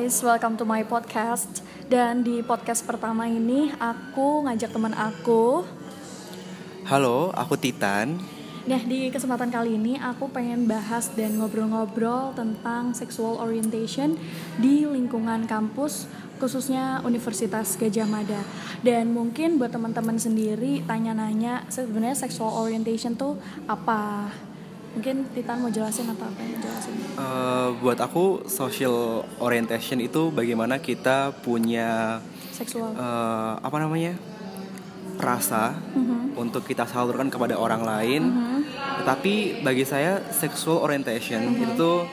Guys, welcome to my podcast. Dan di podcast pertama ini aku ngajak teman aku. Halo, aku Titan. Nah, di kesempatan kali ini aku pengen bahas dan ngobrol-ngobrol tentang sexual orientation di lingkungan kampus khususnya Universitas Gajah Mada. Dan mungkin buat teman-teman sendiri tanya-nanya sebenarnya sexual orientation tuh apa? Mungkin Titan mau jelasin atau apa yang jelasin? Uh, buat aku social orientation itu bagaimana kita punya Seksual. uh, apa namanya rasa untuk kita salurkan kepada orang lain. Tetapi bagi saya sexual orientation itu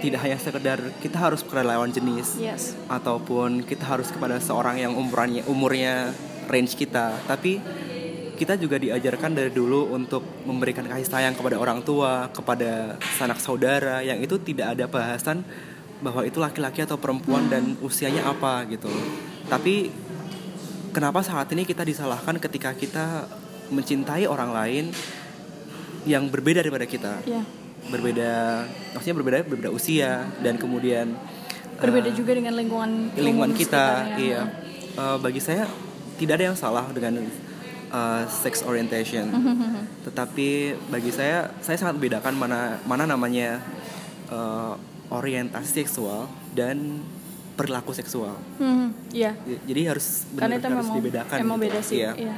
tidak hanya sekedar kita harus kepada lawan jenis Yes. ataupun kita harus kepada seorang yang umurannya umurnya range kita, tapi kita juga diajarkan dari dulu untuk memberikan kasih sayang kepada orang tua, kepada sanak saudara yang itu tidak ada bahasan bahwa itu laki-laki atau perempuan dan usianya apa gitu. Tapi kenapa saat ini kita disalahkan ketika kita mencintai orang lain yang berbeda daripada kita? Ya. Berbeda maksudnya berbeda berbeda usia dan kemudian Berbeda eh, juga dengan lingkungan lingkungan kita iya Eh, bagi saya tidak ada yang salah dengan eh, sex orientation tetapi bagi saya saya sangat membedakan mana mana namanya eh, orientasi seksual dan perilaku seksual Hmm, iya. Jadi harus benar harus memang dibedakan emang gitu. beda sih. Iya. Iya.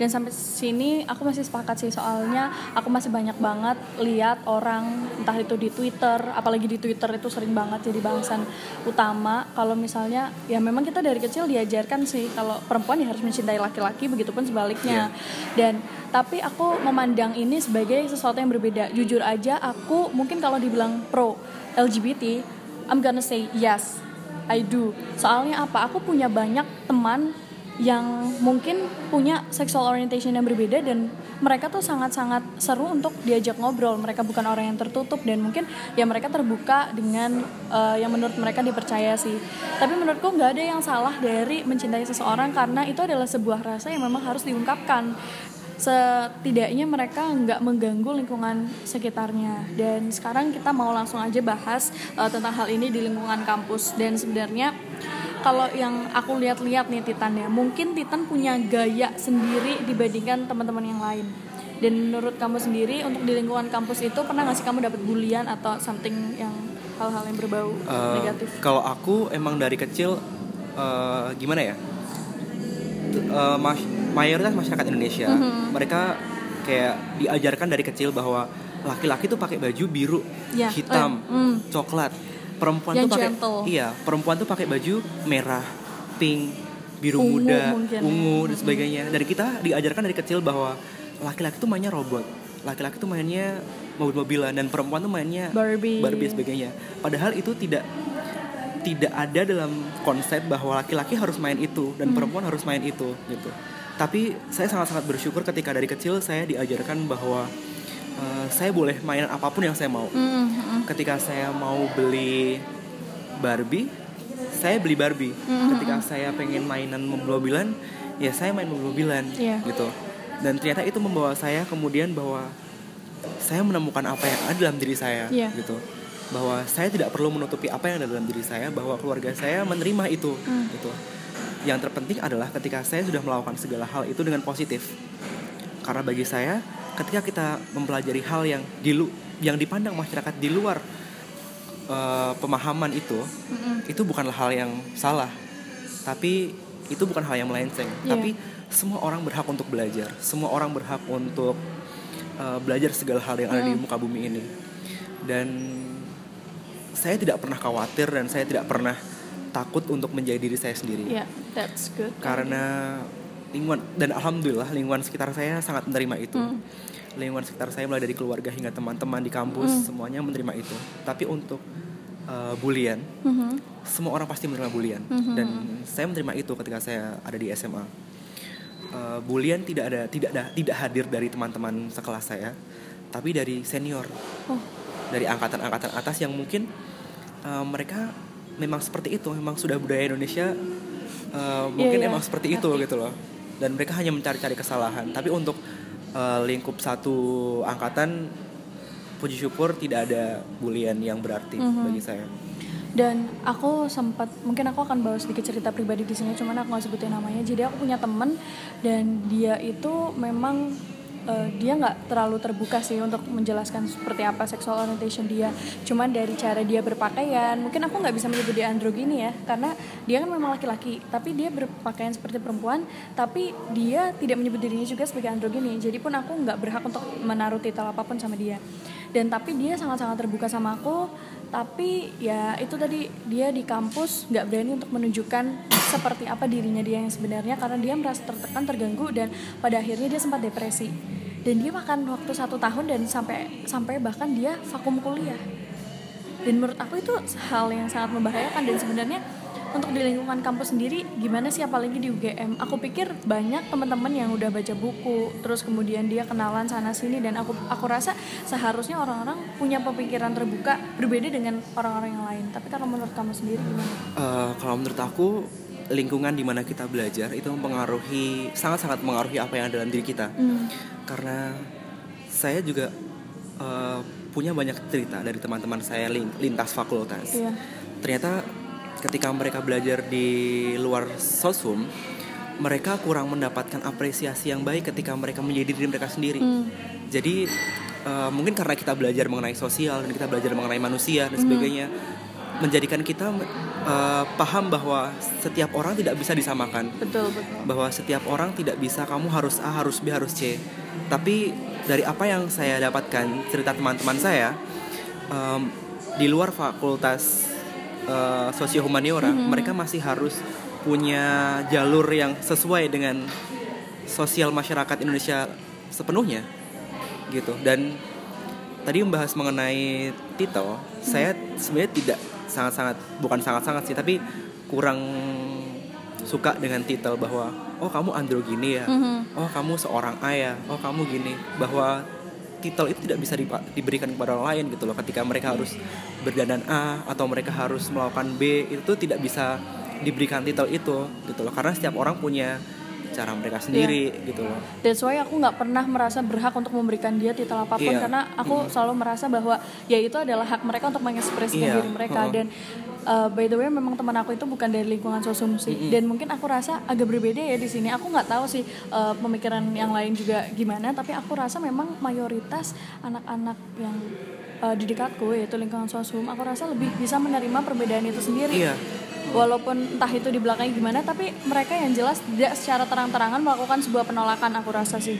Dan sampai sini aku masih sepakat sih soalnya aku masih banyak banget lihat orang entah itu di Twitter, apalagi di Twitter itu sering banget jadi bahasan utama kalau misalnya ya memang kita dari kecil diajarkan sih kalau perempuan ya harus mencintai laki-laki begitupun sebaliknya. Dan tapi aku memandang ini sebagai sesuatu yang berbeda. Jujur aja aku mungkin kalau dibilang pro LGBT, I'm gonna say yes. I do. Soalnya apa? Aku punya banyak teman yang mungkin punya sexual orientation yang berbeda dan mereka tuh sangat-sangat seru untuk diajak ngobrol. Mereka bukan orang yang tertutup dan mungkin ya mereka terbuka dengan eh, yang menurut mereka dipercaya sih. Tapi menurutku nggak ada yang salah dari mencintai seseorang karena itu adalah sebuah rasa yang memang harus diungkapkan setidaknya mereka nggak mengganggu lingkungan sekitarnya dan sekarang kita mau langsung aja bahas uh, tentang hal ini di lingkungan kampus dan sebenarnya kalau yang aku lihat-lihat nih Titan ya mungkin Titan punya gaya sendiri dibandingkan teman-teman yang lain dan menurut kamu sendiri untuk di lingkungan kampus itu pernah nggak sih kamu dapat bulian atau something yang hal-hal yang berbau Eh, negatif kalau aku emang dari kecil eh, gimana ya mas- mayoritas masyarakat Indonesia Mhm. mereka kayak diajarkan dari kecil bahwa laki-laki tuh pakai baju biru Ya, hitam mm. coklat perempuan Yang tuh pakai iya perempuan tuh pakai baju merah pink biru Ungu muda mungkin ya. ungu dan sebagainya dari kita diajarkan dari kecil bahwa laki-laki tuh mainnya robot laki-laki tuh mainnya mobil-mobilan dan perempuan tuh mainnya Barbie. Barbie sebagainya. Padahal itu tidak tidak ada dalam konsep bahwa laki-laki harus main itu dan perempuan harus main itu gitu. Tapi saya sangat-sangat bersyukur ketika dari kecil saya diajarkan bahwa eh, saya boleh mainan apa pun yang saya mau. Mm, mm, Ketika saya mau beli Barbie, saya beli Barbie. Ketika saya pengen mainan mobil-mobilan, ya saya main mobil-mobilan Iya. gitu. Dan ternyata itu membawa saya kemudian bahwa saya menemukan apa yang ada dalam diri saya Iya. gitu bahwa saya tidak perlu menutupi apa yang ada dalam diri saya bahwa keluarga saya menerima itu Hmm. gitu yang terpenting adalah ketika saya sudah melakukan segala hal itu dengan positif karena bagi saya ketika kita mempelajari hal yang di lu- yang dipandang masyarakat di luar eh, pemahaman itu mm, itu bukanlah hal yang salah. Tapi itu bukan hal yang melenceng. Iya. tapi semua orang berhak untuk belajar. Semua orang berhak untuk uh, belajar segala hal yang ada di muka bumi ini. Dan saya tidak pernah khawatir dan saya tidak pernah takut untuk menjadi diri saya sendiri. Yeah, that's good. karena lingkungan dan alhamdulillah lingkungan sekitar saya sangat menerima itu. Hmm. lingkungan sekitar saya mulai dari keluarga hingga teman-teman di kampus semuanya menerima itu. Tapi untuk uh, bulian Mhm. semua orang pasti menerima bulian. Mhm. dan saya menerima itu ketika saya ada di SMA Uh, bulian tidak ada tidak ada tidak hadir dari teman-teman sekelas saya tapi dari senior. Oh, dari angkatan-angkatan atas yang mungkin uh, mereka memang seperti itu memang sudah budaya Indonesia uh, mungkin iya. emang seperti itu gitu loh dan mereka hanya mencari-cari kesalahan. Tapi untuk uh, lingkup satu angkatan puji syukur tidak ada bulian yang berarti Mhm. bagi saya. Dan aku sempat mungkin aku akan bawa sedikit cerita pribadi di sini cuman aku nggak sebutin namanya. Jadi aku punya temen dan dia itu memang uh, dia nggak terlalu terbuka sih untuk menjelaskan seperti apa sexual orientation dia. Cuman dari cara dia berpakaian mungkin aku nggak bisa menyebut dia androgini ya karena dia kan memang laki-laki tapi dia berpakaian seperti perempuan tapi dia tidak menyebut dirinya juga sebagai androgini. Jadi pun aku nggak berhak untuk menaruh titel apa pun sama dia. Dan tapi dia sangat-sangat terbuka sama aku tapi ya itu tadi dia di kampus nggak berani untuk menunjukkan seperti apa dirinya dia yang sebenarnya karena dia merasa tertekan terganggu dan pada akhirnya dia sempat depresi. Dan dia makan waktu satu tahun dan sampai sampai bahkan dia vakum kuliah. Dan menurut aku itu hal yang sangat membahayakan dan sebenarnya untuk di lingkungan kampus sendiri gimana sih apalagi di UGM aku pikir banyak teman-teman yang udah baca buku terus kemudian dia kenalan sana sini dan aku aku rasa seharusnya orang-orang punya pemikiran terbuka berbeda dengan orang-orang yang lain tapi kalau menurut kamu sendiri gimana? Uh, kalau menurut aku lingkungan di mana kita belajar itu mempengaruhi sangat-sangat mengaruhi apa yang ada dalam diri kita mm. karena saya juga uh, punya banyak cerita dari teman-teman saya lintas fakultas yeah. ternyata ketika mereka belajar di luar sosum mereka kurang mendapatkan apresiasi yang baik ketika mereka menjadi diri mereka sendiri hmm. jadi uh, mungkin karena kita belajar mengenai sosial dan kita belajar mengenai manusia dan hmm. sebagainya menjadikan kita uh, paham bahwa setiap orang tidak bisa disamakan betul betul bahwa setiap orang tidak bisa kamu harus A harus B harus C tapi dari apa yang saya dapatkan cerita teman-teman saya um, di luar fakultas uh, sosio humaniora mm -hmm. mereka masih harus punya jalur yang sesuai dengan sosial masyarakat Indonesia sepenuhnya gitu dan tadi membahas mengenai titel hmm. saya sebenarnya tidak sangat-sangat bukan sangat-sangat sih tapi kurang suka dengan titel bahwa oh kamu androgini ya hmm. oh kamu seorang ayah oh kamu gini bahwa titel itu tidak bisa diberikan kepada orang lain gitu loh ketika mereka harus berdandan A atau mereka harus melakukan B itu tidak bisa diberikan titel itu gitu loh karena setiap orang punya cara mereka sendiri yeah. gitu loh. That's why aku nggak pernah merasa berhak untuk memberikan dia titel apa pun yeah. karena aku mm. selalu merasa bahwa ya itu adalah hak mereka untuk mengekspresikan yeah. diri mereka uh -huh. dan uh, by the way memang teman aku itu bukan dari lingkungan sosum sih. Mm -hmm. dan mungkin aku rasa agak berbeda ya di sini. Aku nggak tahu sih uh, pemikiran yang lain juga gimana tapi aku rasa memang mayoritas anak-anak yang uh, di dekatku yaitu lingkungan sosum aku rasa lebih bisa menerima perbedaan itu sendiri. Yeah walaupun entah itu di belakangnya gimana tapi mereka yang jelas tidak secara terang-terangan melakukan sebuah penolakan aku rasa sih.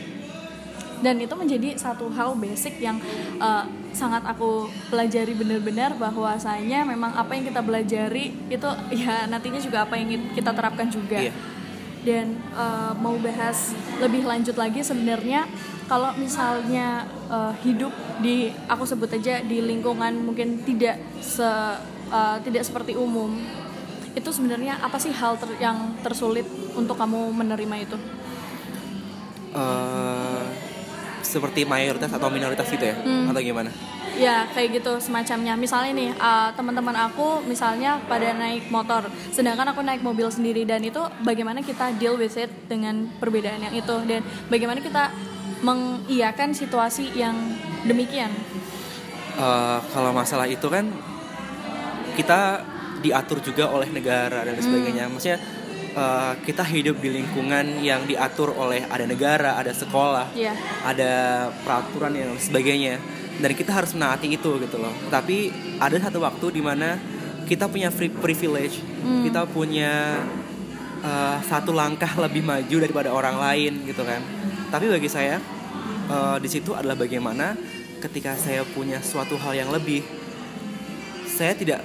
Dan itu menjadi satu hal basic yang uh, sangat aku pelajari benar-benar bahwasanya memang apa yang kita pelajari itu ya nantinya juga apa yang kita terapkan juga yeah. dan uh, mau bahas lebih lanjut lagi sebenarnya kalau misalnya uh, hidup di aku sebut aja di lingkungan mungkin tidak se uh, tidak seperti umum itu sebenarnya apa sih hal ter yang tersulit untuk kamu menerima itu? Uh, seperti mayoritas atau minoritas gitu ya, hmm. atau gimana? Ya kayak gitu semacamnya. Misalnya nih uh, teman-teman aku misalnya pada naik motor, sedangkan aku naik mobil sendiri dan itu bagaimana kita deal with it dengan perbedaan yang itu dan bagaimana kita mengiyakan situasi yang demikian. Uh, kalau masalah itu kan kita diatur juga oleh negara dan sebagainya. Hmm. Maksudnya uh, kita hidup di lingkungan yang diatur oleh ada negara, ada sekolah, yeah. ada peraturan yang sebagainya. Dan kita harus menaati itu gitu loh. Tapi ada satu waktu di mana kita punya free privilege, hmm. kita punya uh, satu langkah lebih maju daripada orang lain gitu kan. Tapi bagi saya uh, di situ adalah bagaimana ketika saya punya suatu hal yang lebih, saya tidak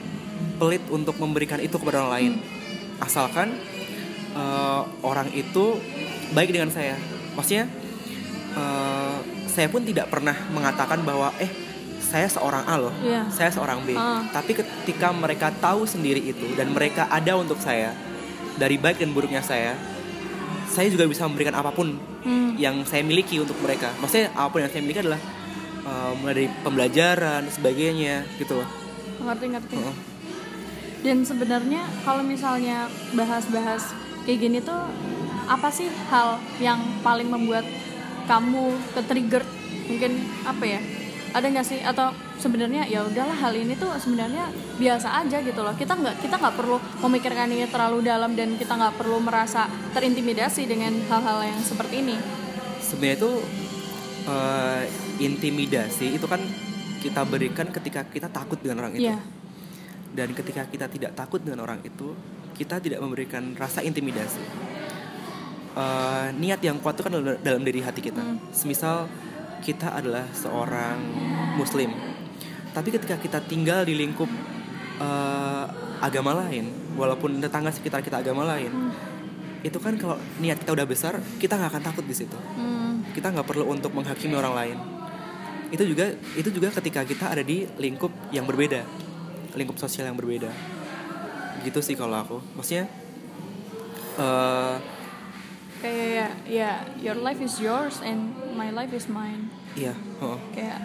pelit untuk memberikan itu kepada orang lain hmm. asalkan uh, orang itu baik dengan saya maksudnya uh, saya pun tidak pernah mengatakan bahwa eh saya seorang A loh, yeah. saya seorang B. Uh. Tapi ketika mereka tahu sendiri itu dan mereka ada untuk saya dari baik dan buruknya saya, saya juga bisa memberikan apa pun hmm. yang saya miliki untuk mereka. Maksudnya apa pun yang saya miliki adalah uh, mulai dari pembelajaran dan sebagainya gitu loh. Ngerti ngerti. Uh dan sebenarnya kalau misalnya bahas-bahas kayak gini tuh apa sih hal yang paling membuat kamu ke trigger mungkin apa ya? Ada nggak sih? Atau sebenarnya ya udahlah hal ini tuh sebenarnya biasa aja gitu loh. Kita nggak kita nggak perlu memikirkan ini terlalu dalam dan kita nggak perlu merasa terintimidasi dengan hal-hal yang seperti ini. Sebenarnya itu uh, intimidasi itu kan kita berikan ketika kita takut dengan orang itu. Iya. dan ketika kita tidak takut dengan orang itu kita tidak memberikan rasa intimidasi. Eh, niat yang kuat itu kan dalam, diri hati kita. Hmm. semisal kita adalah seorang muslim. Tapi ketika kita tinggal di lingkup eh, agama lain walaupun tetangga sekitar kita agama lain Hmm. itu kan kalau niat kita udah besar kita nggak akan takut di situ. Hmm, kita nggak perlu untuk menghakimi orang lain. Itu juga itu juga ketika kita ada di lingkup yang berbeda lingkup sosial yang berbeda gitu sih kalau aku. Maksudnya eh, kayak ya, ya your life is yours and my life is mine. Iya oh, kayak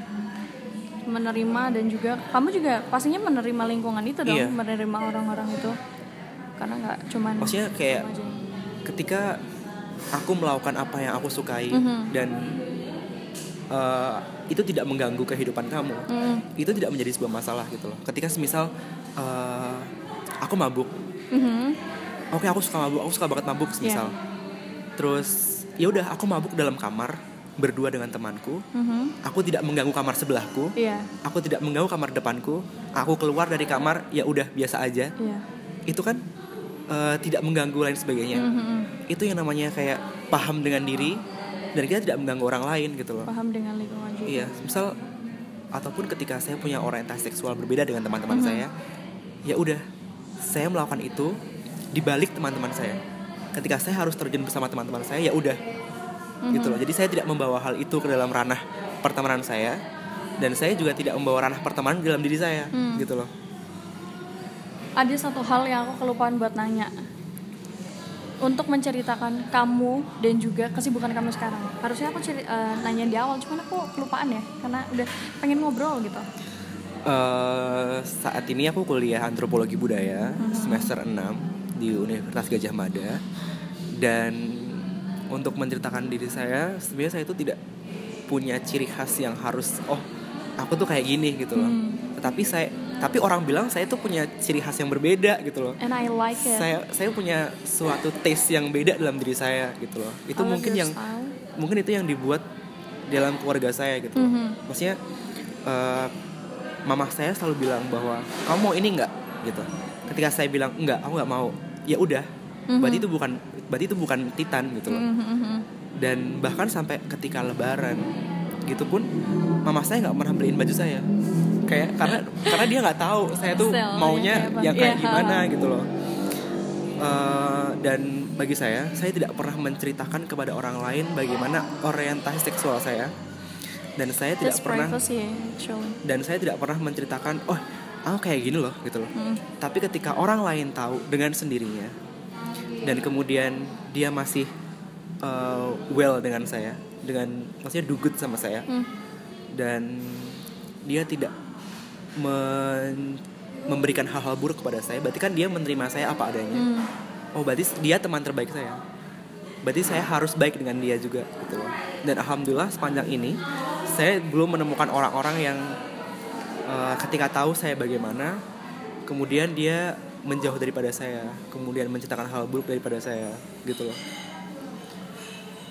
menerima dan juga kamu juga pastinya menerima lingkungan itu dong Iya. menerima orang-orang itu. Karena nggak cuman maksudnya kayak ketika aku melakukan apa yang aku sukai Mhm. dan eh, itu tidak mengganggu kehidupan kamu Mm, itu tidak menjadi sebuah masalah gitu loh. Ketika semisal eh, aku mabuk. Mhm, oke aku suka mabuk. Aku suka banget mabuk semisal terus ya udah aku mabuk dalam kamar berdua dengan temanku. Mhm, aku tidak mengganggu kamar sebelahku. Iya. Aku tidak mengganggu kamar depanku. Aku keluar dari kamar ya udah biasa aja. Iya. Itu kan eh, tidak mengganggu lain sebagainya. Mhm, mhm. itu yang namanya kayak paham dengan diri dan kita tidak mengganggu orang lain gitu loh. Paham dengan lingkungan juga. Iya misal ataupun ketika saya punya orientasi seksual berbeda dengan teman-teman Mhm. saya ya udah saya melakukan itu di balik teman-teman saya. Ketika saya harus terjun bersama teman-teman saya ya udah. Mhm. gitu loh. Jadi saya tidak membawa hal itu ke dalam ranah pertemanan saya. Dan saya juga tidak membawa ranah pertemanan di dalam diri saya. Hmm. gitu loh. Ada satu hal yang aku kelupaan buat nanya. Untuk menceritakan kamu dan juga kesibukan kamu sekarang. Harusnya aku ceri- eh, nanya di awal cuman aku kelupaan ya. Karena udah pengen ngobrol gitu Eh, saat ini aku kuliah antropologi budaya semester 6 di Universitas Gajah Mada dan untuk menceritakan diri saya sebenarnya saya itu tidak punya ciri khas yang harus oh aku tuh kayak gini gitu loh Hmm. tetapi saya tapi orang bilang saya tuh punya ciri khas yang berbeda gitu loh and I like it saya saya punya suatu taste yang beda dalam diri saya gitu loh itu mungkin yang style. mungkin itu yang dibuat dalam keluarga saya gitu loh. Mhm. maksudnya eh, mama saya selalu bilang bahwa kamu mau ini nggak? Gitu. Ketika saya bilang enggak aku nggak mau. Ya udah. Mhm. berarti itu bukan berarti itu bukan titan gitu loh. Mhm, mhm. dan bahkan sampai ketika lebaran gitu pun mama saya nggak pernah beliin baju saya. Kayak karena karena dia nggak tahu saya tuh maunya ya, yang kayak Iya, gimana gitu loh. Eh, dan bagi saya saya tidak pernah menceritakan kepada orang lain bagaimana orientasi seksual saya dan saya tidak That's pernah privacy actually dan saya tidak pernah menceritakan oh aku kayak gini loh gitu loh Mhm. tapi ketika orang lain tahu dengan sendirinya dan kemudian dia masih uh, well dengan saya dengan maksudnya good sama saya Hmm. dan dia tidak men- memberikan hal-hal buruk kepada saya berarti kan dia menerima saya apa adanya Hmm. oh berarti dia teman terbaik saya berarti saya harus baik dengan dia juga gitu loh dan alhamdulillah sepanjang ini saya belum menemukan orang-orang yang uh, ketika tahu saya bagaimana kemudian dia menjauh daripada saya kemudian menceritakan hal buruk daripada saya gitu loh.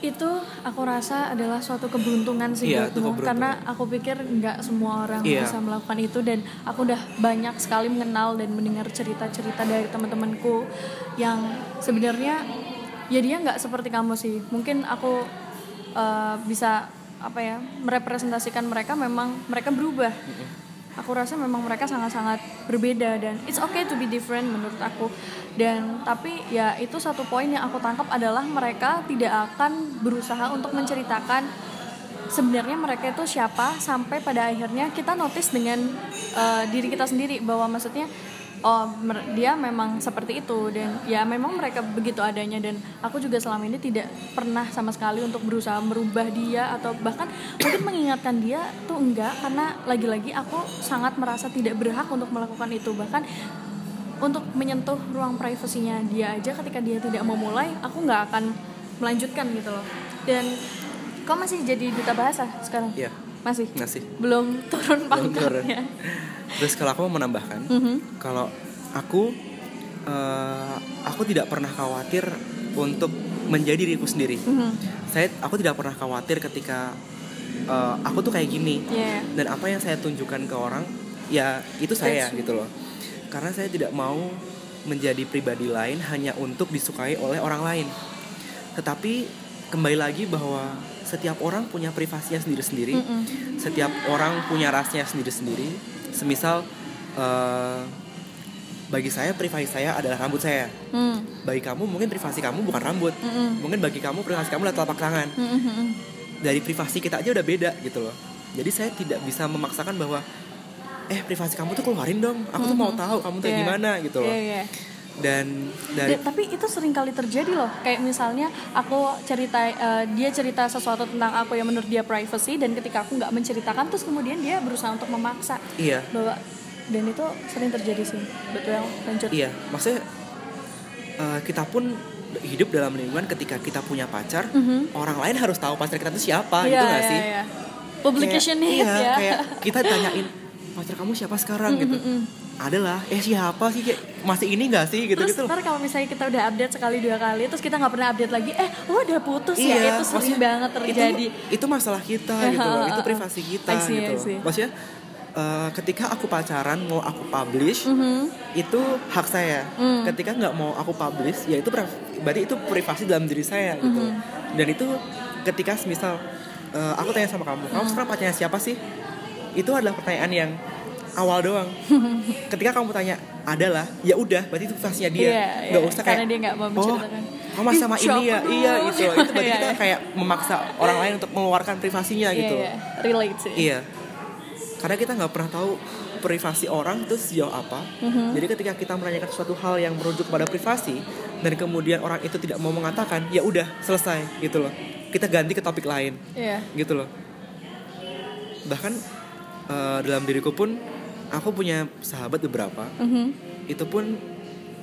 Itu aku rasa adalah suatu keberuntungan sih itu buatmu karena aku pikir nggak semua orang Iya. bisa melakukan itu dan aku udah banyak sekali mengenal dan mendengar cerita-cerita dari teman-temanku yang sebenarnya ya dia nggak seperti kamu sih. Mungkin aku uh, bisa apa ya merepresentasikan mereka memang mereka berubah. Aku rasa memang mereka sangat-sangat berbeda dan it's okay to be different menurut aku. Dan tapi ya itu satu poin yang aku tangkap adalah mereka tidak akan berusaha untuk menceritakan sebenarnya mereka itu siapa sampai pada akhirnya kita notice dengan uh, diri kita sendiri bahwa maksudnya oh dia memang seperti itu dan ya memang mereka begitu adanya dan aku juga selama ini tidak pernah sama sekali untuk berusaha merubah dia atau bahkan mungkin mengingatkan dia tuh enggak karena lagi-lagi aku sangat merasa tidak berhak untuk melakukan itu. Bahkan untuk menyentuh ruang privasinya dia aja ketika dia tidak mau mulai aku nggak akan melanjutkan gitu loh. Dan kau masih jadi duta bahasa sekarang? Ya Masih. Masih. Belum turun pangkatnya. Terus kalau aku mau menambahkan, Mhm. kalau aku eh, aku tidak pernah khawatir untuk menjadi diriku sendiri. Mhm. Saya aku tidak pernah khawatir ketika eh, aku tuh kayak gini Iya. dan apa yang saya tunjukkan ke orang ya itu saya That's gitu loh. Karena saya tidak mau menjadi pribadi lain hanya untuk disukai oleh orang lain. Tetapi kembali lagi bahwa setiap orang punya privasinya sendiri-sendiri. Mm-mm. Setiap orang punya rasnya sendiri-sendiri. Semisal eh, bagi saya privasi saya adalah rambut saya. Hmm. Bagi kamu mungkin privasi kamu bukan rambut. Mm-mm. Mungkin bagi kamu privasi kamu adalah telapak tangan. Mm-mm. Dari privasi kita aja udah beda gitu loh. Jadi saya tidak bisa memaksakan bahwa eh privasi kamu tuh keluarin dong. Aku tuh mau tahu kamu tuh Iya. gimana gitu loh. Iya, iya. Dan dari Da- tapi itu sering kali terjadi loh. Kayak misalnya aku cerita eh, dia cerita sesuatu tentang aku yang menurut dia privacy dan ketika aku nggak menceritakan terus kemudian dia berusaha untuk memaksa. Iya. Bahwa dan itu sering terjadi sih. Betul lanjut. Iya maksudnya eh, kita pun hidup dalam lingkungan ketika kita punya pacar Mhm. orang lain harus tahu pacar kita itu siapa Iya, gitu gak iya, sih? iya. publication Kayak- iya, ya. kayak kita tanyain pacar kamu siapa sekarang? Gitu adalah eh siapa sih kayak masih ini gak sih gitu terus gitu ntar kalau misalnya kita udah update sekali dua kali terus kita nggak pernah update lagi eh lo udah putus Iya, ya itu sering banget terjadi itu, itu masalah kita gitu loh itu privasi kita see, gitu loh. maksudnya eh, ketika aku pacaran mau aku publish Mhm. itu hak saya Hmm. ketika nggak mau aku publish ya itu berarti itu privasi dalam diri saya gitu Hmm. dan itu ketika misal eh, aku tanya sama kamu Hmm. kamu sekarang pacarnya siapa sih itu adalah pertanyaan yang awal doang ketika kamu tanya adalah ya udah berarti itu privasinya dia nggak iya, usah karena kayak dia nggak mau oh menceritakan." kamu masih sama ini ya iya dulu?" gitu itu berarti Iya, kita iya. kayak memaksa orang lain untuk mengeluarkan privasinya Iya, gitu iya. relate sih Iya. Karena kita nggak pernah tahu privasi orang itu sejauh apa. Mhm. Jadi ketika kita menanyakan suatu hal yang merujuk pada privasi dan kemudian orang itu tidak mau mengatakan, ya udah selesai gitu loh. Kita ganti ke topik lain Iya. gitu loh. Bahkan eh, dalam diriku pun aku punya sahabat beberapa. Mhm. Itu pun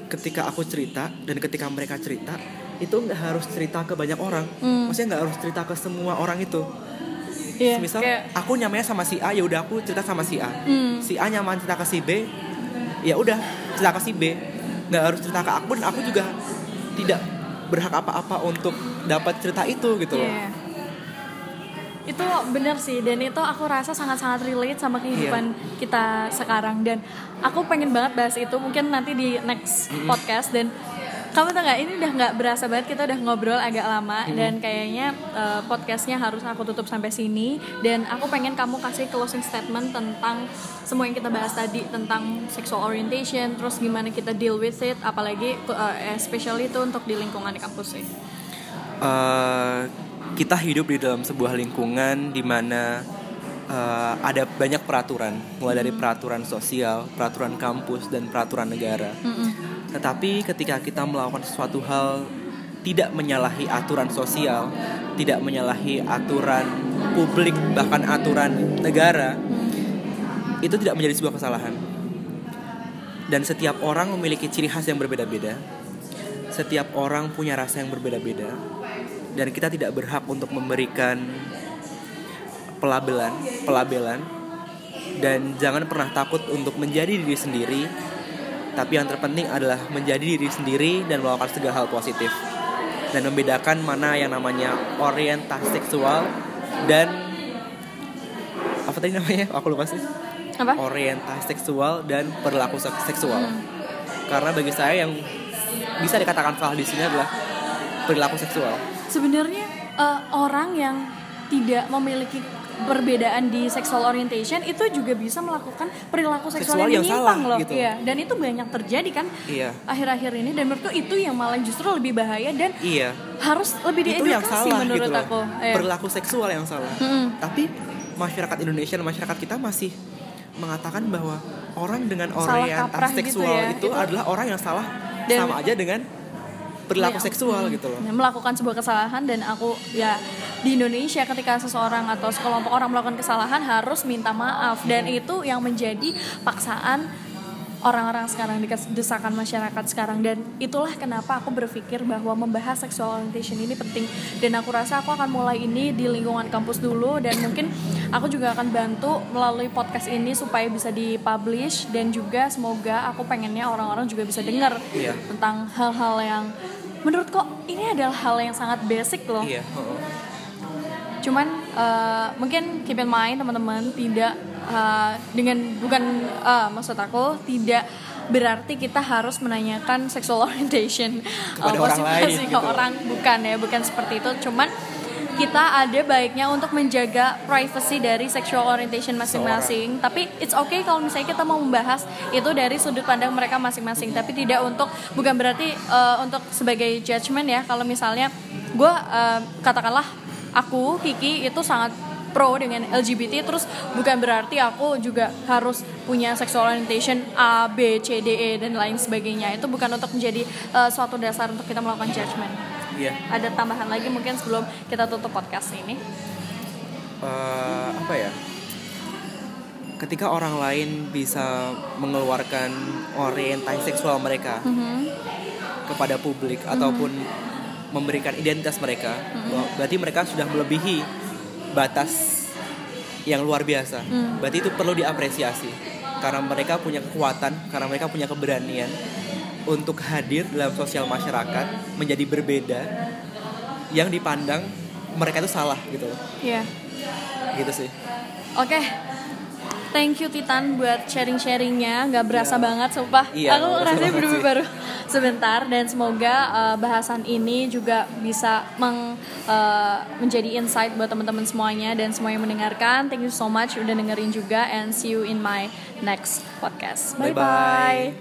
ketika aku cerita dan ketika mereka cerita itu nggak harus cerita ke banyak orang. Hmm. Maksudnya nggak harus cerita ke semua orang itu. Iya, Misal kayak- aku nyamannya sama si A, ya udah aku cerita sama si A. Hmm. Si A nyaman cerita ke si B, ya udah cerita ke si B. Nggak harus cerita ke aku dan aku juga tidak berhak apa-apa untuk dapat cerita itu gitu loh. Itu bener sih dan itu aku rasa sangat-sangat relate sama kehidupan Iya. kita sekarang. Dan aku pengen banget bahas itu mungkin nanti di next podcast. Dan kamu tau nggak ini udah nggak berasa banget kita udah ngobrol agak lama. Dan kayaknya uh, podcastnya harus aku tutup sampai sini. Dan aku pengen kamu kasih closing statement tentang semua yang kita bahas tadi tentang sexual orientation terus gimana kita deal with it. Apalagi uh, especially itu untuk di lingkungan di kampus sih. Eh, kita hidup di dalam sebuah lingkungan di mana eh, ada banyak peraturan, mulai dari peraturan sosial, peraturan kampus, dan peraturan negara. Tetapi ketika kita melakukan sesuatu hal tidak menyalahi aturan sosial, tidak menyalahi aturan publik, bahkan aturan negara, itu tidak menjadi sebuah kesalahan. Dan setiap orang memiliki ciri khas yang berbeda-beda. Setiap orang punya rasa yang berbeda-beda. Dan kita tidak berhak untuk memberikan pelabelan, pelabelan. Dan jangan pernah takut untuk menjadi diri sendiri. Tapi yang terpenting adalah menjadi diri sendiri dan melakukan segala hal positif. Dan membedakan mana yang namanya orientasi seksual dan apa tadi namanya? Aku lupa sih apa orientasi seksual dan perilaku sek- seksual. Karena bagi saya yang bisa dikatakan salah di sini adalah perilaku seksual. sebenarnya eh, orang yang tidak memiliki perbedaan di sexual orientation itu juga bisa melakukan perilaku seksual, Seksual yang, yang menyimpang salah, loh gitu. iya dan itu banyak terjadi kan Iya. akhir-akhir ini dan menurutku itu yang malah justru lebih bahaya dan Iya. harus lebih Itu yang diedukasi salah menurut gitu aku Iya. Perilaku seksual yang salah. Mm-mm. Tapi masyarakat Indonesia dan masyarakat kita masih mengatakan bahwa orang dengan orientasi gitu seksual ya, itu, itu- adalah orang yang salah Dan- sama aja dengan perilaku Iya. seksual gitu loh. melakukan sebuah kesalahan dan aku ya di Indonesia ketika seseorang atau sekelompok orang melakukan kesalahan harus minta maaf. Dan itu yang menjadi paksaan orang-orang sekarang di desakan masyarakat sekarang. Dan itulah kenapa aku berpikir bahwa membahas sexual orientation ini penting. Dan aku rasa aku akan mulai ini di lingkungan kampus dulu. Dan mungkin aku juga akan bantu melalui podcast ini supaya bisa dipublish. Dan juga semoga aku pengennya orang-orang juga bisa dengar Iya. tentang hal-hal yang menurut kok ini adalah hal yang sangat basic loh Iya. cuman uh, mungkin keep in mind teman-teman tidak uh, dengan bukan uh, maksud aku tidak berarti kita harus menanyakan sexual orientation Kepada uh, orang lain, masing-masing gitu. orang bukan ya bukan seperti itu cuman kita ada baiknya untuk menjaga privacy dari sexual orientation masing-masing. Tapi it's okay kalau misalnya kita mau membahas itu dari sudut pandang mereka masing-masing. Tapi tidak untuk bukan berarti uh, untuk sebagai judgement ya. Kalau misalnya gue uh, katakanlah aku Kiki itu sangat pro dengan LGBT terus bukan berarti aku juga harus punya sexual orientation A B C D E dan lain sebagainya. Itu bukan untuk menjadi uh, suatu dasar untuk kita melakukan judgement Iya. ada tambahan lagi mungkin sebelum kita tutup podcast ini Eh, apa ya? Ketika orang lain bisa mengeluarkan orientasi seksual mereka kepada publik ataupun memberikan identitas mereka, berarti mereka sudah melebihi batas yang luar biasa. Berarti itu perlu diapresiasi karena mereka punya kekuatan, karena mereka punya keberanian untuk hadir dalam sosial masyarakat menjadi berbeda yang dipandang mereka itu salah gitu loh. ya gitu sih oke Thank you Titan buat sharing-sharingnya, nggak berasa Iya. banget, sumpah. Iya, Aku rasanya baru baru sebentar dan semoga uh, bahasan ini juga bisa meng, uh, menjadi insight buat teman-teman semuanya dan semua yang mendengarkan. Thank you so much udah dengerin juga and see you in my next podcast. Bye Bye-bye. bye.